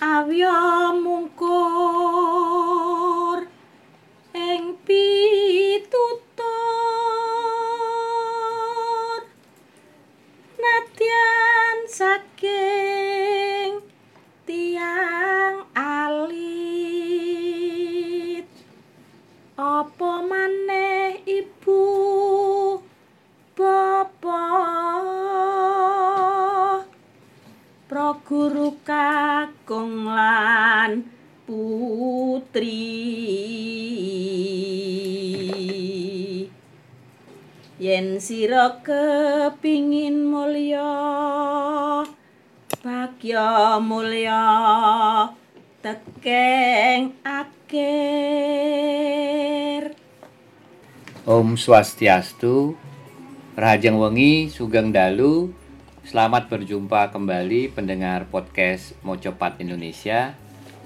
Habíamos un Om Swastiastu, Rahajeng Wengi, Sugeng Dalu, selamat berjumpa kembali pendengar podcast Mocopat Indonesia.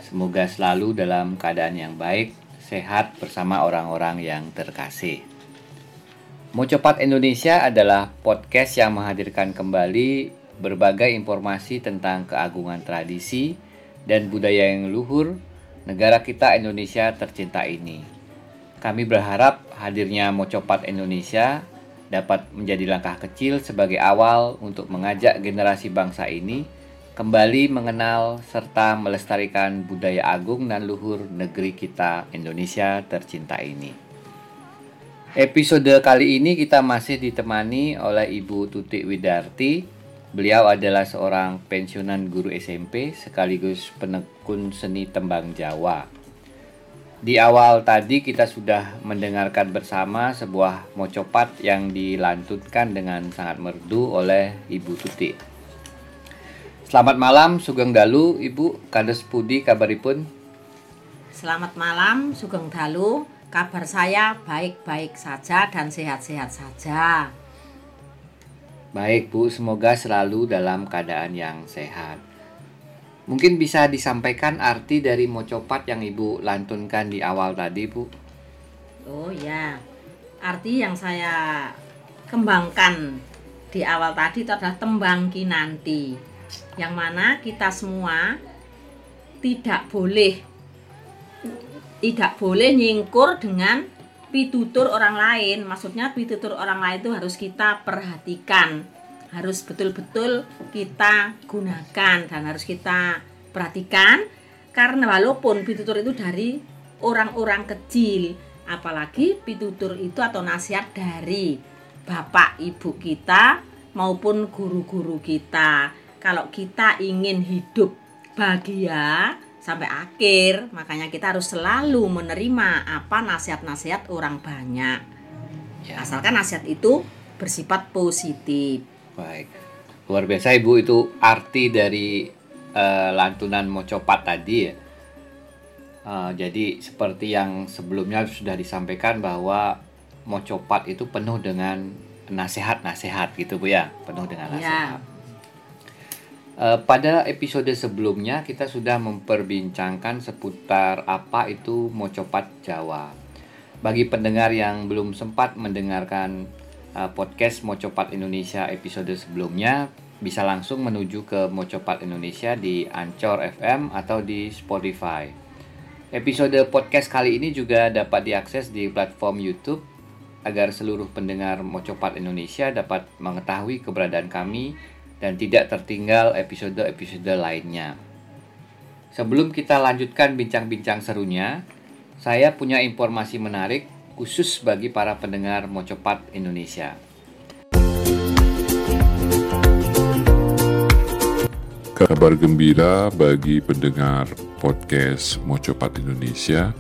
Semoga selalu dalam keadaan yang baik, sehat bersama orang-orang yang terkasih. Mocopat Indonesia adalah podcast yang menghadirkan kembali berbagai informasi tentang keagungan tradisi dan budaya yang luhur negara kita Indonesia tercinta ini. Kami berharap hadirnya Mocopat Indonesia dapat menjadi langkah kecil sebagai awal untuk mengajak generasi bangsa ini kembali mengenal serta melestarikan budaya agung dan luhur negeri kita Indonesia tercinta ini. Episode kali ini kita masih ditemani oleh Ibu Tutik Widarti. Beliau adalah seorang pensiunan guru SMP sekaligus penekun seni tembang Jawa. Di awal tadi kita sudah mendengarkan bersama sebuah mocopat yang dilantunkan dengan sangat merdu oleh Ibu Tuti. Selamat malam Sugeng Dalu, Ibu. Kades Pudi kabaripun? Selamat malam Sugeng Dalu kabar saya baik-baik saja dan sehat-sehat saja Baik Bu, semoga selalu dalam keadaan yang sehat. Mungkin bisa disampaikan arti dari mocopat yang Ibu lantunkan di awal tadi, Bu. Oh ya, arti yang saya kembangkan di awal tadi itu adalah tembang kinanti, yang mana kita semua tidak boleh tidak boleh nyingkur dengan pitutur orang lain. Maksudnya pitutur orang lain itu harus kita perhatikan, harus betul-betul kita gunakan dan harus kita perhatikan karena walaupun pitutur itu dari orang-orang kecil, apalagi pitutur itu atau nasihat dari bapak ibu kita maupun guru-guru kita. Kalau kita ingin hidup bahagia sampai akhir, makanya kita harus selalu menerima apa nasihat-nasihat orang banyak. Ya. Asalkan nasihat itu bersifat positif. Baik. Luar biasa Ibu itu arti dari eh, lantunan mocopat tadi ya. Eh, jadi seperti yang sebelumnya sudah disampaikan bahwa mocopat itu penuh dengan nasihat-nasihat gitu Bu ya, penuh dengan Ya. nasihat. Eh, pada episode sebelumnya kita sudah memperbincangkan seputar apa itu mocopat Jawa. Bagi pendengar yang belum sempat mendengarkan eh, podcast Mocopat Indonesia episode sebelumnya, bisa langsung menuju ke Mocopat Indonesia di Anchor FM atau di Spotify. Episode podcast kali ini juga dapat diakses di platform YouTube agar seluruh pendengar Mocopat Indonesia dapat mengetahui keberadaan kami dan tidak tertinggal episode-episode lainnya. Sebelum kita lanjutkan bincang-bincang serunya, saya punya informasi menarik khusus bagi para pendengar Mocopat Indonesia. Kabar gembira bagi pendengar podcast Mocopat Indonesia,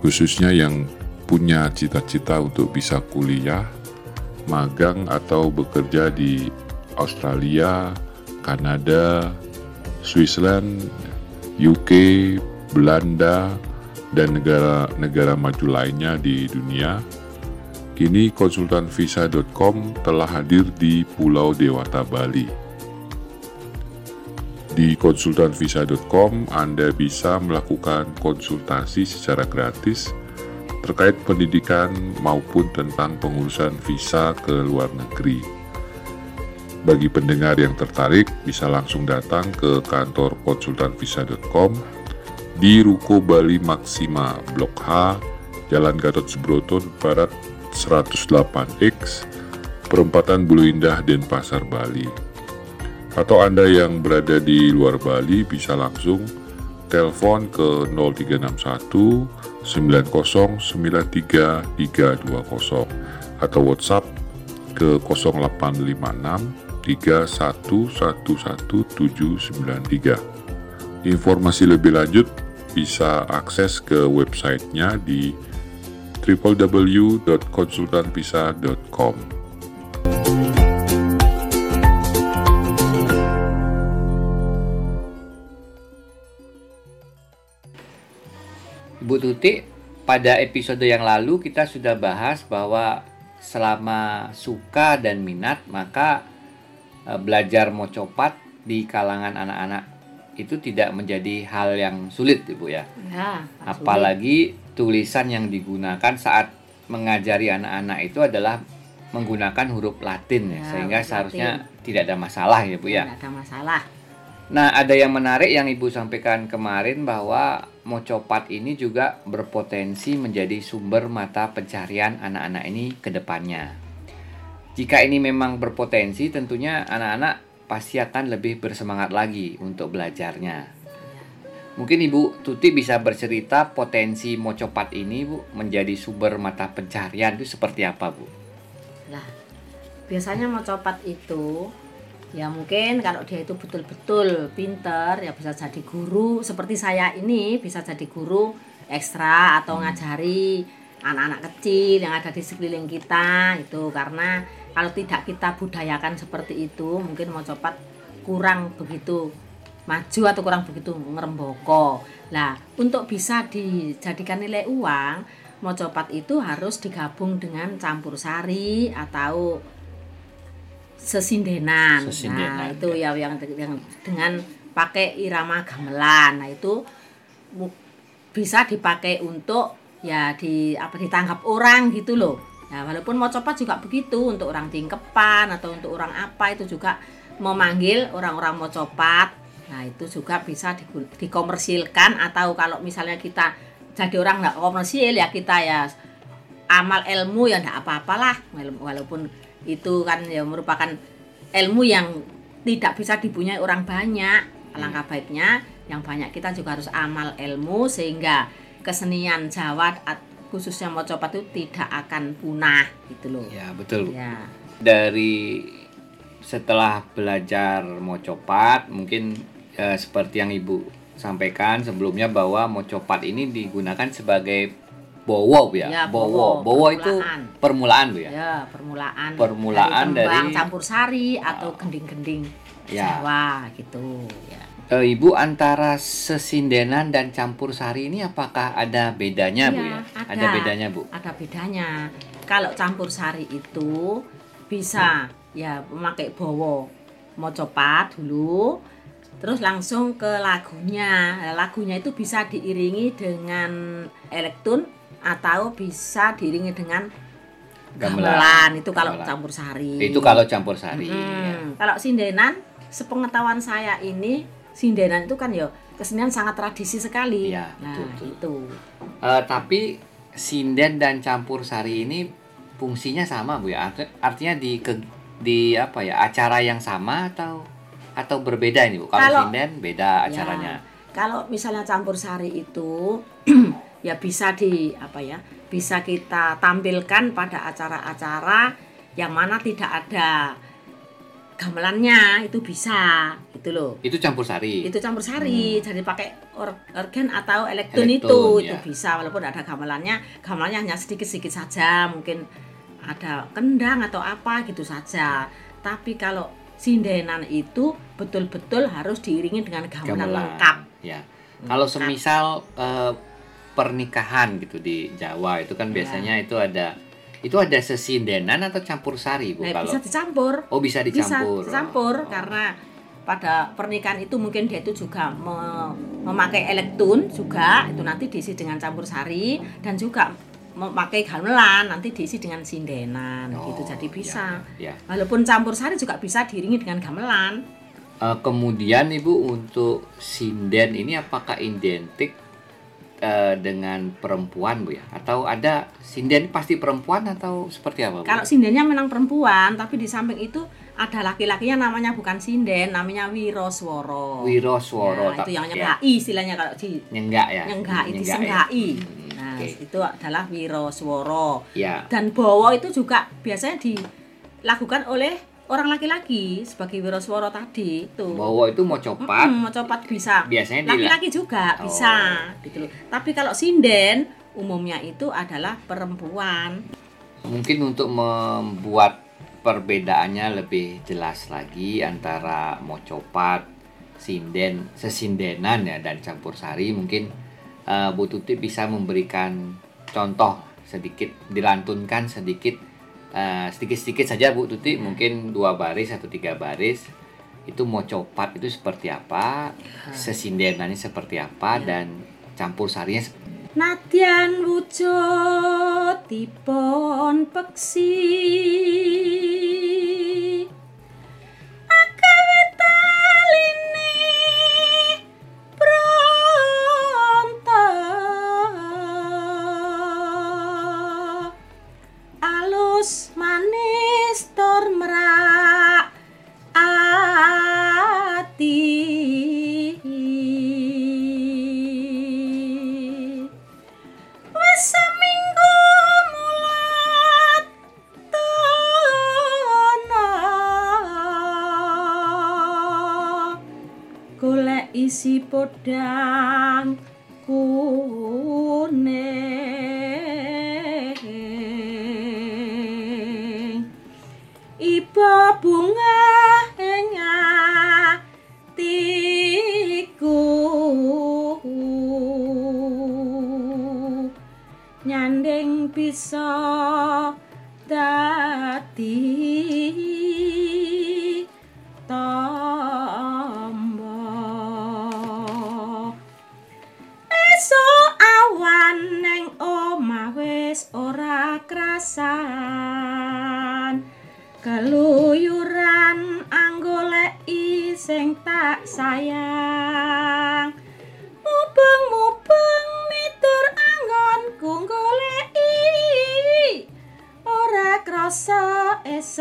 khususnya yang punya cita-cita untuk bisa kuliah, magang atau bekerja di Australia, Kanada, Switzerland, UK, Belanda, dan negara-negara maju lainnya di dunia. Kini konsultanvisa.com telah hadir di Pulau Dewata, Bali. Di konsultanvisa.com Anda bisa melakukan konsultasi secara gratis terkait pendidikan maupun tentang pengurusan visa ke luar negeri. Bagi pendengar yang tertarik, bisa langsung datang ke kantor konsultanvisa.com di Ruko Bali Maksima, Blok H, Jalan Gatot Subroto Barat 108X, Perempatan Bulu Indah, Denpasar, Bali. Atau Anda yang berada di luar Bali bisa langsung telepon ke 0361 9093 320 atau WhatsApp ke 0856 3111793. Informasi lebih lanjut bisa akses ke websitenya di www.konsultanvisa.com. Ibu Tuti, pada episode yang lalu kita sudah bahas bahwa selama suka dan minat maka e, belajar mocopat di kalangan anak-anak itu tidak menjadi hal yang sulit Ibu ya. Ya, Apalagi tulisan yang digunakan saat mengajari anak-anak itu adalah menggunakan huruf Latin ya, Ya, sehingga seharusnya tidak ada masalah ya Bu ya. Tidak ada masalah. Nah, ada yang menarik yang Ibu sampaikan kemarin bahwa mocopat ini juga berpotensi menjadi sumber mata pencarian anak-anak ini ke depannya. Jika ini memang berpotensi, tentunya anak-anak pasti akan lebih bersemangat lagi untuk belajarnya. Mungkin Ibu Tuti bisa bercerita potensi mocopat ini, Bu, menjadi sumber mata pencarian itu seperti apa, Bu? Lah, biasanya mau copat itu ya mungkin kalau dia itu betul-betul pinter ya bisa jadi guru seperti saya ini bisa jadi guru ekstra atau ngajari anak-anak kecil yang ada di sekeliling kita itu karena kalau tidak kita budayakan seperti itu mungkin mau copat kurang begitu maju atau kurang begitu ngeremboko lah untuk bisa dijadikan nilai uang mocopat itu harus digabung dengan campur sari atau sesindenan. Sesindenan, Nah, itu ya yang, yang dengan pakai irama gamelan. Nah, itu bisa dipakai untuk ya di apa ditangkap orang gitu loh. Nah, walaupun mocopat juga begitu untuk orang tingkepan atau untuk orang apa itu juga memanggil orang-orang mocopat. Nah, itu juga bisa dikomersilkan atau kalau misalnya kita jadi orang nggak komersil ya kita ya amal ilmu ya nggak apa-apalah Wala- walaupun itu kan ya merupakan ilmu yang tidak bisa dipunyai orang banyak alangkah baiknya yang banyak kita juga harus amal ilmu sehingga kesenian Jawa khususnya mocopat itu tidak akan punah gitu loh. Ya, betul, ya. Dari setelah belajar mocopat mungkin eh, seperti yang ibu sampaikan sebelumnya bahwa mocopat ini digunakan sebagai bowo ya, Ya, bowo bowo, bowo itu permulaan. bu ya? Ya permulaan. Permulaan dari dari- campur sari atau gending-gending Ya. Jawa gitu. Ya Eh, ibu antara sesindenan dan campur sari ini apakah ada bedanya bu Iya, ya ada. bedanya bu ada bedanya. Kalau campur sari itu bisa ya memakai bowo mocopat dulu terus langsung ke lagunya. Lagunya itu bisa diiringi dengan elektron atau bisa diiringi dengan Gamelan. gamelan. Itu kalau Gamelan. campur sari. itu kalau campur sari ya. Hmm, Kalau sindenan, sepengetahuan saya ini sindenan itu kan ya kesenian sangat tradisi sekali. Iya, nah, betul, itu. Eh, tapi sinden dan campur sari ini fungsinya sama bu ya Arti- artinya di ke- di apa ya acara yang sama atau atau berbeda ini bu kalau Kalau- sinden beda acaranya Ya, kalau misalnya campur sari itu ya bisa di apa ya? Bisa kita tampilkan pada acara-acara yang mana tidak ada gamelannya itu bisa gitu loh. itu campur sari Itu campur sari, jadi pakai or- organ atau elektron, Hmm. Elektron, itu itu ya. bisa walaupun ada gamelannya, gamelannya hanya sedikit-sedikit saja, mungkin ada kendang atau apa gitu saja. Tapi kalau sindenan itu betul-betul harus diiringi dengan gamelan, Gamelan. lengkap. ya kalau semisal eh, pernikahan gitu di Jawa itu kan Ya. biasanya itu ada itu ada sesindenan atau campur sari bu Nah, kalau bisa dicampur. oh bisa dicampur Bisa dicampur Oh. karena pada pernikahan itu mungkin dia itu juga me- memakai elektron juga itu nanti diisi dengan campur sari dan juga memakai gamelan nanti diisi dengan sindenan Oh, gitu jadi bisa. Ya, ya. Walaupun campur sari juga bisa diiringi dengan gamelan. Eh, kemudian Ibu untuk sinden ini apakah identik eh, dengan perempuan Bu ya? Atau ada sinden pasti perempuan atau seperti apa Bu? Kalau sindennya memang perempuan, tapi di samping itu ada laki-lakinya namanya bukan sinden, namanya wirosworo. Wirosworo Ya, tak- itu yang ya. nyenggai istilahnya kalau di nyenggak ya. Nyenggak ya. disenggai. Hmm, Nah, oke. itu adalah wirosworo. Ya. Dan bowo itu juga biasanya dilakukan oleh orang laki-laki sebagai wirosworo tadi itu. Bahwa itu mau copat Mm, mau copat bisa. biasanya Laki-laki juga Oh. bisa gitu loh. Tapi kalau sinden umumnya itu adalah perempuan. mungkin untuk membuat perbedaannya lebih jelas lagi antara mocopat, sinden, sesindenan ya dan campur sari mungkin eh, Bu Tuti bisa memberikan contoh sedikit dilantunkan sedikit eh, sedikit-sedikit saja Bu Tuti. Mungkin dua baris atau tiga baris. Itu mocopat itu seperti apa, sesindenannya seperti apa? Dan campur sarinya Nadyan wujud dipun peksi isi podang kuning Iba bunga ing atiku? Nyanding bisa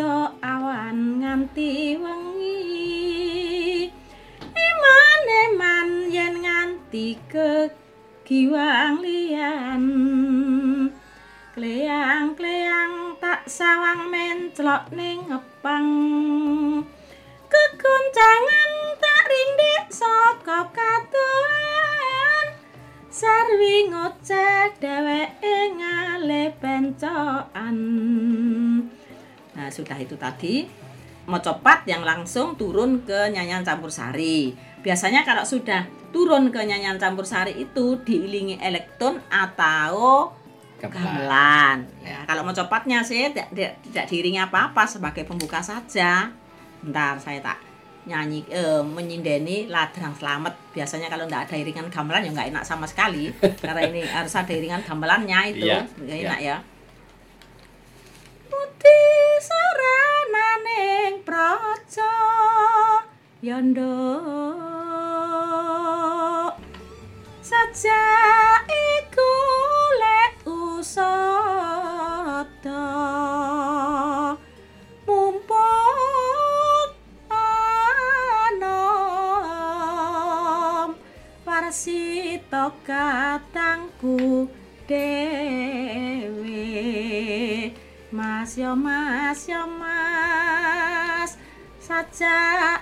esuk awan nganti wengi. Eman-eman yen nganti kegiwang liyan. Kleang-kleang tak sawang menclok ning ngepang. Kegoncangan tak rindik saka katuan. Sarwi ngoceh dheweke ngale pencokan Nah sudah itu tadi mocopat yang langsung turun ke nyanyian campur sari Biasanya kalau sudah turun ke nyanyian campur sari itu diiringi elektron atau gamelan. Ya, kalau mau copatnya sih tidak, tidak, tidak diiringi apa-apa sebagai pembuka saja. Bentar saya tak nyanyi eh, menyindeni ladrang selamat. Biasanya kalau tidak ada iringan gamelan ya nggak enak sama sekali. Karena ini harus ada iringan gamelannya itu. Iya. enak ya. Putih sarananing praja. Yanduk saja iku lek usada. Mumpung anom warsita katangku dewe mas yo mas yo mas saja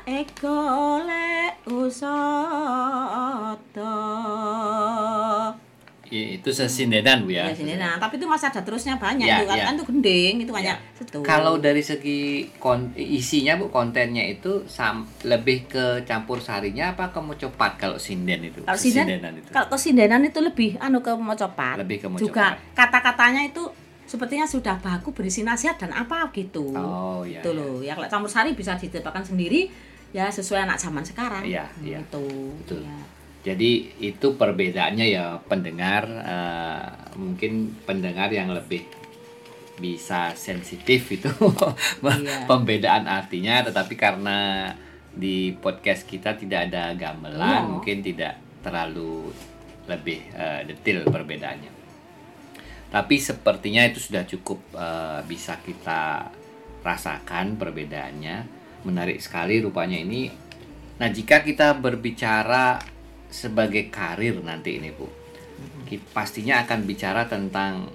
ego lek usada Ya, itu sesindenan Bu ya. ya sini nah tapi itu masih ada terusnya banyak Ya, itu kan, ya. kan itu gending itu hanya Ya. Kalau dari segi kon- isinya Bu, kontennya itu sam- lebih ke campur sarinya apa ke mocopat kalau sinden itu? kalau sinden itu. kalau kesindenan itu lebih anu ke mocopat Lebih ke juga mocopat. kata-katanya itu sepertinya sudah baku berisi nasihat dan apa gitu Oh iya. itu iya. loh ya kalau campur sari bisa diciptakan sendiri ya sesuai anak zaman sekarang Iya, Hmm, iya. itu Betul. Iya. Jadi itu perbedaannya ya pendengar eh, mungkin pendengar yang lebih bisa sensitif itu Iya. pembedaan artinya tetapi karena di podcast kita tidak ada gamelan Iya. mungkin tidak terlalu lebih eh, detail perbedaannya. Tapi sepertinya itu sudah cukup eh, bisa kita rasakan perbedaannya. Menarik sekali rupanya ini. Nah, jika kita berbicara sebagai karir nanti ini, Bu. Pastinya akan bicara tentang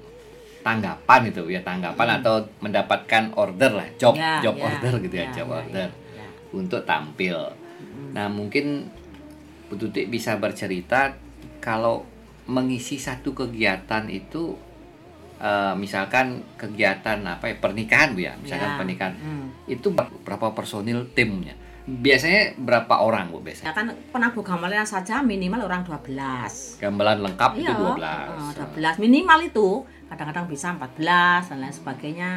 tanggapan itu ya, tanggapan atau mendapatkan order lah, job Ya, job ya, order gitu ya, ya, job ya, order ya, ya. untuk tampil. Nah, mungkin Bu Tutik bisa bercerita kalau mengisi satu kegiatan itu eh, misalkan kegiatan apa ya pernikahan Bu ya, misalkan Ya, pernikahan hmm. itu ber- berapa personil timnya? Biasanya berapa orang Bu biasanya? Ya kan penabuh gamelan saja minimal orang 12. Gamelan lengkap itu Iya, 12. eh, 12 minimal itu. Kadang-kadang bisa 14 dan lain sebagainya.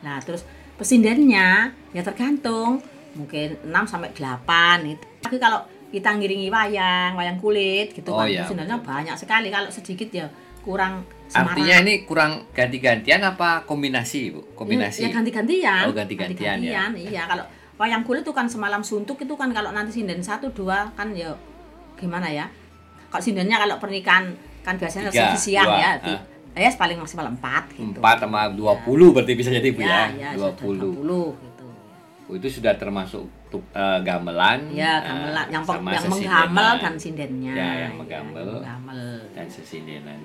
Nah, terus pesindennya ya tergantung mungkin 6 sampai 8 itu. Tapi kalau kita ngiringi wayang, wayang kulit gitu Oh, kan iya, pesindennya banyak sekali. Kalau sedikit ya kurang semarak. Artinya ini kurang ganti-gantian apa kombinasi Bu? Kombinasi. Ya, ganti-gantian. Oh, ganti-gantian ya. Iya, kalau wayang kulit itu kan semalam suntuk itu kan kalau nanti sinden satu dua kan ya gimana ya? Kalau sindennya kalau pernikahan kan biasanya Tiga, siang dua, ya. Di, ya paling maksimal empat gitu. 4 sama 20 berarti bisa jadi Bu ya. ya, 20. 20 gitu. Oh, itu sudah termasuk tu- eh, gamelan. Ya, gamelan yang, sama yang sesindenan. menggamel kan sindennya. Ya, yang menggamel. yang menggamel. dan sesindenan.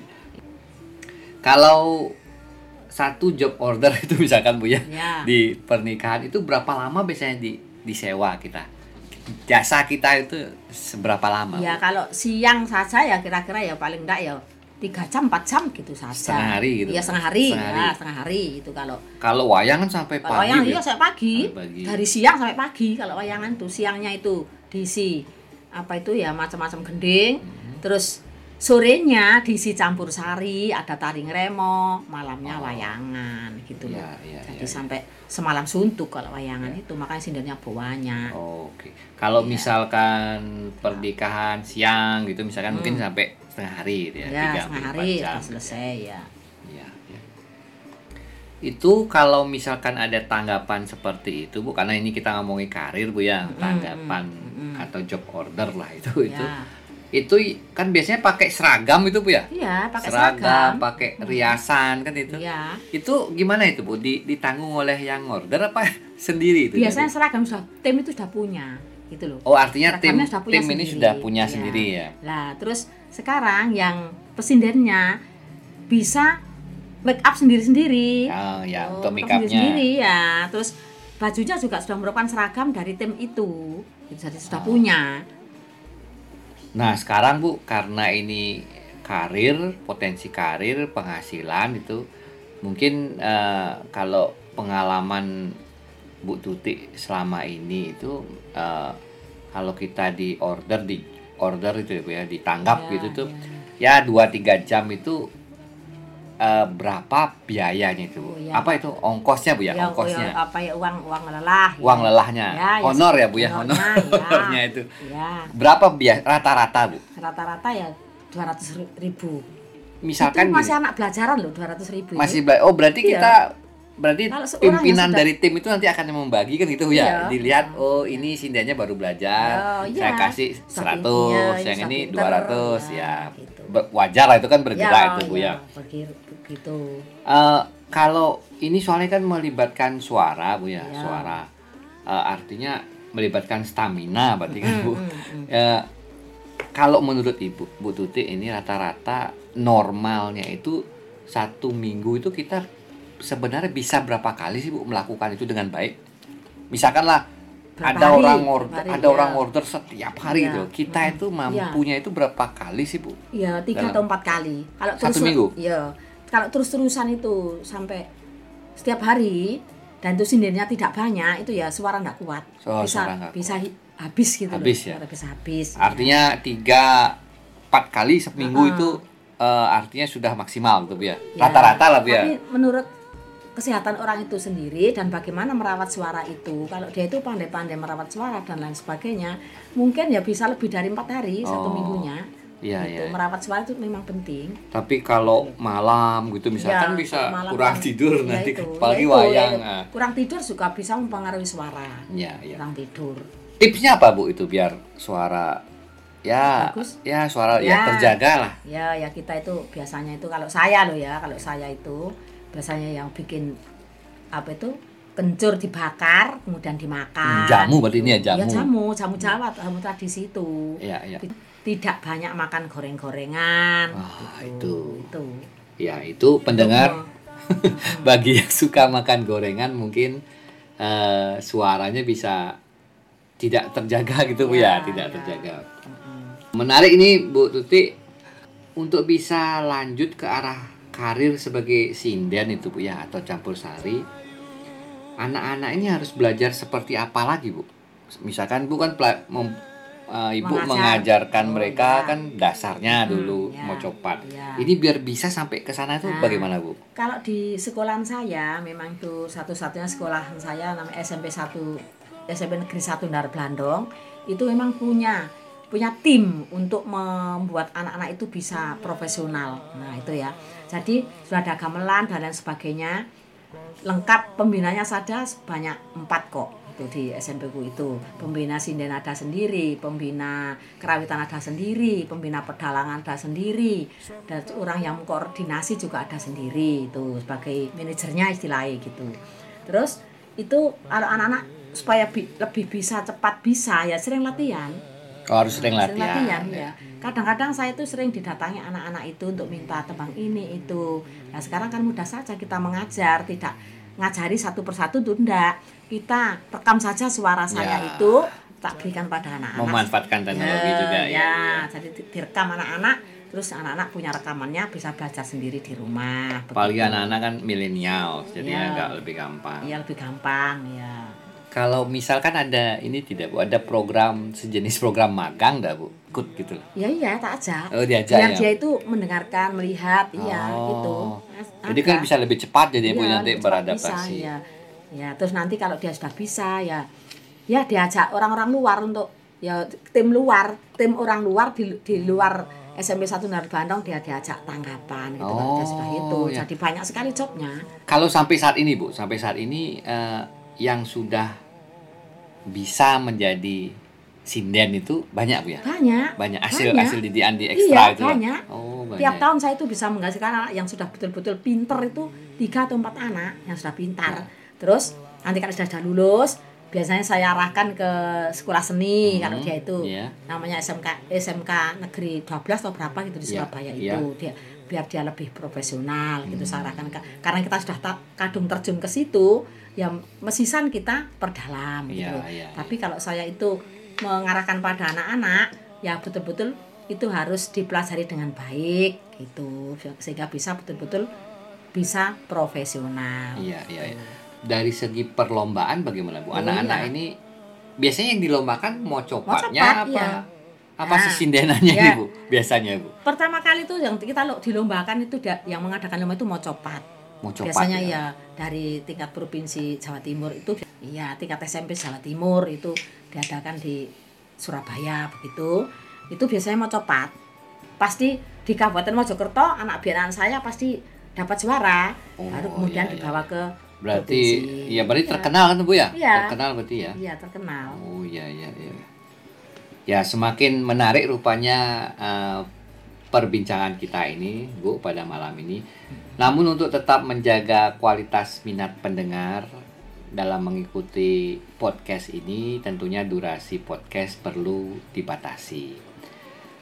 Kalau satu job order itu misalkan Bu ya, Ya. di pernikahan itu berapa lama biasanya di disewa kita? Jasa kita itu seberapa lama? Ya kalau siang saja ya kira-kira ya paling enggak ya tiga jam empat jam gitu saja. Setengah hari gitu, Iya Pak? setengah hari, Setengah ya hari. setengah hari itu kalau Kalau wayang kan sampai Kalau pagi. wayang Bu, iya ya? sampai pagi. Sampai pagi. Dari siang sampai pagi kalau wayangan tuh siangnya itu diisi apa itu ya macam-macam gending. Hmm. Terus sorenya diisi campur sari, ada taring remo, malamnya wayangan gitu loh. Oh. Iya, iya, Jadi iya, sampai semalam suntuk kalau wayangan itu makanya sindernya banyak. Oke. Kalau Iya. misalkan pernikahan siang gitu misalkan mungkin sampai setengah hari gitu ya. Hmm. ya, 34 setengah hari jam sudah selesai ya. Iya, iya. Itu kalau misalkan ada tanggapan seperti itu Bu, karena ini kita ngomongin karir Bu ya, tanggapan atau job order lah itu itu. Ya. Itu kan biasanya pakai seragam itu Bu ya? Iya, pakai seragam, seragam. pakai riasan kan itu. Iya. Itu gimana itu Bu? Di- ditanggung oleh yang order apa sendiri itu? Biasanya seragam sudah tim itu sudah punya gitu loh. Oh, artinya tim sudah punya tim ini sendiri. sudah punya Iya. sendiri ya. Nah, terus sekarang yang pesindennya bisa make up sendiri-sendiri. Oh, ya, Oh, untuk make make up upnya. sendiri-sendiri ya. Terus bajunya juga sudah merupakan seragam dari tim itu. Jadi Oh. sudah punya. Nah sekarang Bu karena ini karir potensi karir penghasilan itu mungkin eh, kalau pengalaman Bu Tuti selama ini itu eh, kalau kita di order di order itu ya Bu ya ditanggap Ya, gitu tuh ya dua tiga jam itu eh, berapa biayanya itu Bu? Oh, ya. apa itu ongkosnya Bu ya, Ya, ongkosnya ya, apa ya uang uang lelah. ya. uang lelahnya Ya, ya, honor ya Bu ya honor honornya, ya. honornya itu Ya, berapa biaya rata-rata Bu rata-rata ya 200 ribu. misalkan itu masih gini, anak belajaran loh 200 ribu. masih bela- oh berarti Iya. kita berarti pimpinan sudah- dari tim itu nanti akan membagi kan gitu ya Iya. dilihat oh ini sindianya baru belajar Oh, iya. saya kasih Sudah 100 pinter, yang ini pinter, 200 ya, ya gitu. Be- wajar lah itu kan bergerak itu Bu ya begitu. Eh, kalau ini soalnya kan melibatkan suara Bu ya Iya. suara Eh, artinya melibatkan stamina berarti kan Bu Hmm, hmm. Ya, kalau menurut Ibu Bu Tuti ini rata-rata normalnya itu satu minggu itu kita sebenarnya bisa berapa kali sih Bu melakukan itu dengan baik? Misalkanlah Berapa ada orang order hari, ada ya. orang order setiap hari Iya. gitu. Kita itu mampunya itu berapa kali sih Bu? Iya, tiga Dalam- atau empat kali. Kalau Satu terus minggu? Iya. Kalau terus-terusan itu sampai setiap hari dan itu sindirnya tidak banyak, itu ya suara nggak kuat. Oh, bisa suara nggak bisa hi- habis gitu Habis loh. ya? Bisa habis. Artinya tiga empat kali seminggu Heeh. itu eh, artinya sudah maksimal gitu ya. Ya, Rata-rata lah ya. Tapi menurut kesehatan orang itu sendiri dan bagaimana merawat suara itu. Kalau dia itu pandai-pandai merawat suara dan lain sebagainya, mungkin ya bisa lebih dari empat hari satu Oh, minggunya. Iya, gitu. iya. Merawat suara itu memang penting. Tapi kalau malam gitu misalkan Ya, bisa malam kurang kan- tidur ya nanti itu, apalagi ya itu, wayang. ya itu. ah. Kurang tidur juga bisa mempengaruhi suara. Iya, iya. Kurang tidur. Tipsnya apa Bu itu biar suara ya Bagus. ya suara ya, Ya. terjaga lah. Ya, ya kita itu biasanya itu kalau saya loh ya, kalau saya itu biasanya yang bikin apa itu kencur dibakar kemudian dimakan. Hmm, jamu berarti ini ya, jamu. Ya jamu, jamu Jawa, jamu tradisi itu. Iya, iya. Tidak banyak makan goreng-gorengan. Ah, gitu. Itu. Ya, itu pendengar Untuk bagi yang suka makan gorengan mungkin eh, suaranya bisa tidak terjaga gitu Bu ya, Ya, tidak ya. terjaga. Menarik ini Bu Tuti untuk bisa lanjut ke arah karir sebagai sinden itu Bu ya atau campur sari. Anak-anak ini harus belajar seperti apa lagi Bu? Misalkan Bu kan mem- eh, Ibu Mengajar. mengajarkan Oh, mereka ya. kan dasarnya Hmm, dulu ya, mau copat. ya. Ini biar bisa sampai ke sana itu Nah. bagaimana Bu? Kalau di sekolahan saya memang itu satu-satunya sekolahan saya namanya SMP 1 SMP Negeri 1 Ndar Blandong itu memang punya punya tim untuk membuat anak-anak itu bisa profesional. Nah, itu ya. Jadi sudah ada gamelan dan lain sebagainya. Lengkap pembinanya saja sebanyak empat kok itu di SMP ku itu. Pembina sinden ada sendiri, pembina kerawitan ada sendiri, pembina pedalangan ada sendiri, dan orang yang koordinasi juga ada sendiri itu sebagai manajernya istilahnya gitu. Terus itu anak-anak supaya bi- lebih bisa cepat bisa ya sering latihan. Oh, harus sering Sering latihan. ya. Kadang-kadang saya itu sering didatangi anak-anak itu untuk minta tebang ini itu. Nah sekarang kan mudah saja kita mengajar, tidak ngajari satu persatu tuh enggak. Kita rekam saja suara saya Ya. itu tak berikan pada anak-anak. Memanfaatkan teknologi Ya, juga ya. ya. jadi di- direkam anak-anak, terus anak-anak punya rekamannya bisa belajar sendiri di rumah. Apalagi anak-anak kan milenial, jadi Ya. agak lebih gampang. Iya lebih gampang ya. Kalau misalkan ada ini tidak Bu, ada program sejenis program magang enggak Bu? Ikut gitu loh. Ya iya tak ajak. Oh, diajak Biar ya? dia itu mendengarkan, melihat, iya Oh. gitu. Jadi kan bisa lebih cepat jadi Bu Iya, nanti cepat beradaptasi. Bisa, ya. ya, terus nanti kalau dia sudah bisa ya ya diajak orang-orang luar untuk ya tim luar, tim orang luar di, di luar SMP 1 Nar Bandung dia diajak tanggapan gitu kalau dia sudah Oh, itu. ya. Jadi banyak sekali jobnya. Kalau sampai saat ini Bu, sampai saat ini eh, yang sudah bisa menjadi sinden itu banyak Bu ya? Banyak. Banyak hasil Banyak. hasil didikan di ekstra Iya, itu. lah. banyak. Oh, banyak. Tiap tahun saya itu bisa menghasilkan anak yang sudah betul-betul pinter itu tiga atau empat anak yang sudah pintar. Terus nanti kalau sudah, sudah lulus, biasanya saya arahkan ke sekolah seni Hmm, kalau dia itu iya. namanya SMK SMK Negeri 12 atau berapa gitu di Iya, Surabaya iya. itu dia biar dia lebih profesional gitu Hmm. saya arahkan ke karena kita sudah ta- kadung terjun ke situ ya mesisan kita perdalam gitu. Iya, iya, Tapi kalau saya itu mengarahkan pada anak-anak ya betul-betul itu harus dipelajari dengan baik gitu sehingga bisa betul-betul bisa profesional. Iya, iya, iya. Dari segi perlombaan bagaimana Bu? Oh, Anak-anak iya. ini biasanya yang dilombakan mau copatnya copat, apa? iya. Apa Nah, sih sindenannya iya. nih Bu? Biasanya Bu. Pertama kali itu yang kita lo dilombakan itu yang mengadakan lomba itu mau copat. Mau copat Biasanya ya. ya dari tingkat provinsi Jawa Timur itu iya tingkat SMP Jawa Timur itu diadakan di Surabaya begitu. Itu biasanya mau copat. Pasti di Kabupaten Mojokerto anak binaan saya pasti dapat juara. Oh, Baru kemudian iya, iya. dibawa ke Berarti provinsi. ya berarti Iya. terkenal kan Bu ya? Iya. Terkenal berarti ya. Iya, terkenal. Oh iya iya iya. Ya semakin menarik rupanya eh, perbincangan kita ini, Bu, pada malam ini. Namun untuk tetap menjaga kualitas minat pendengar dalam mengikuti podcast ini, tentunya durasi podcast perlu dibatasi.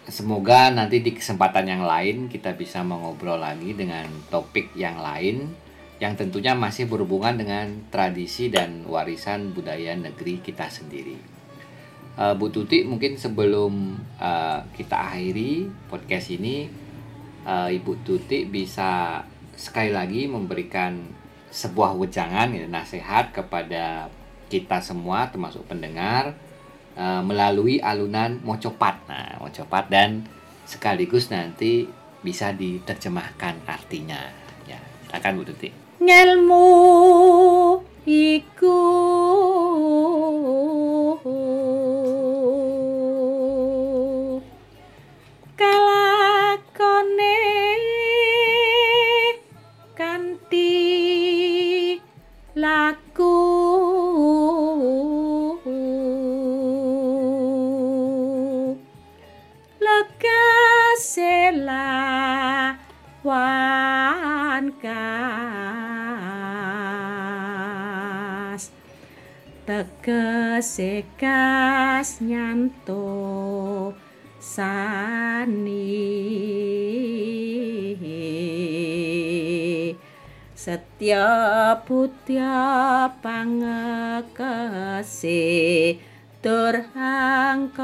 Semoga nanti di kesempatan yang lain kita bisa mengobrol lagi dengan topik yang lain yang tentunya masih berhubungan dengan tradisi dan warisan budaya negeri kita sendiri. Eh, Bu Tuti mungkin sebelum eh, kita akhiri podcast ini, eh, Ibu Tuti bisa sekali lagi memberikan sebuah wejangan, ya, nasihat kepada kita semua termasuk pendengar eh, melalui alunan mocopat. Nah, mocopat dan sekaligus nanti bisa diterjemahkan artinya. Ya, silakan Bu Tuti. ngelmu iku tegese kas nyanto sani. Setya putya pangekase durhangkara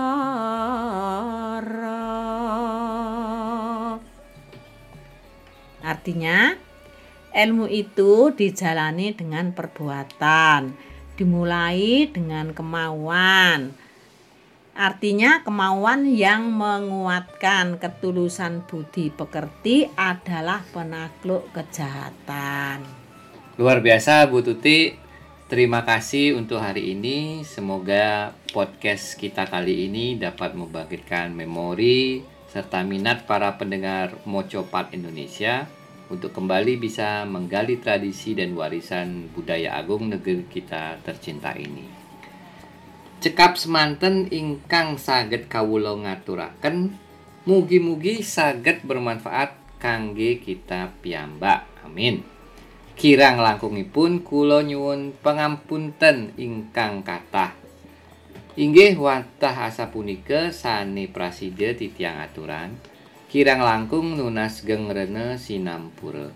Artinya ilmu itu dijalani dengan perbuatan, dimulai dengan kemauan. Artinya kemauan yang menguatkan ketulusan budi pekerti adalah penakluk kejahatan. Luar biasa Bu Tuti. Terima kasih untuk hari ini. Semoga podcast kita kali ini dapat membangkitkan memori serta minat para pendengar Mocopat Indonesia untuk kembali bisa menggali tradisi dan warisan budaya agung negeri kita tercinta ini. Cekap semanten ingkang saged kawula ngaturaken mugi-mugi saged bermanfaat kangge kita piyambak. Amin. Kirang langkungipun kula nyuwun pangampunten ingkang kathah. Inggih watah asa punika sane prasida titiang aturan. Kirang langkung nunas gengrene sinampura.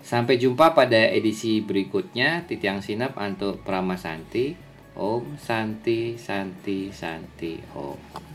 Sampai jumpa pada edisi berikutnya. Titiang Sinap untuk Pramasanti. Om Santi Santi Santi Om.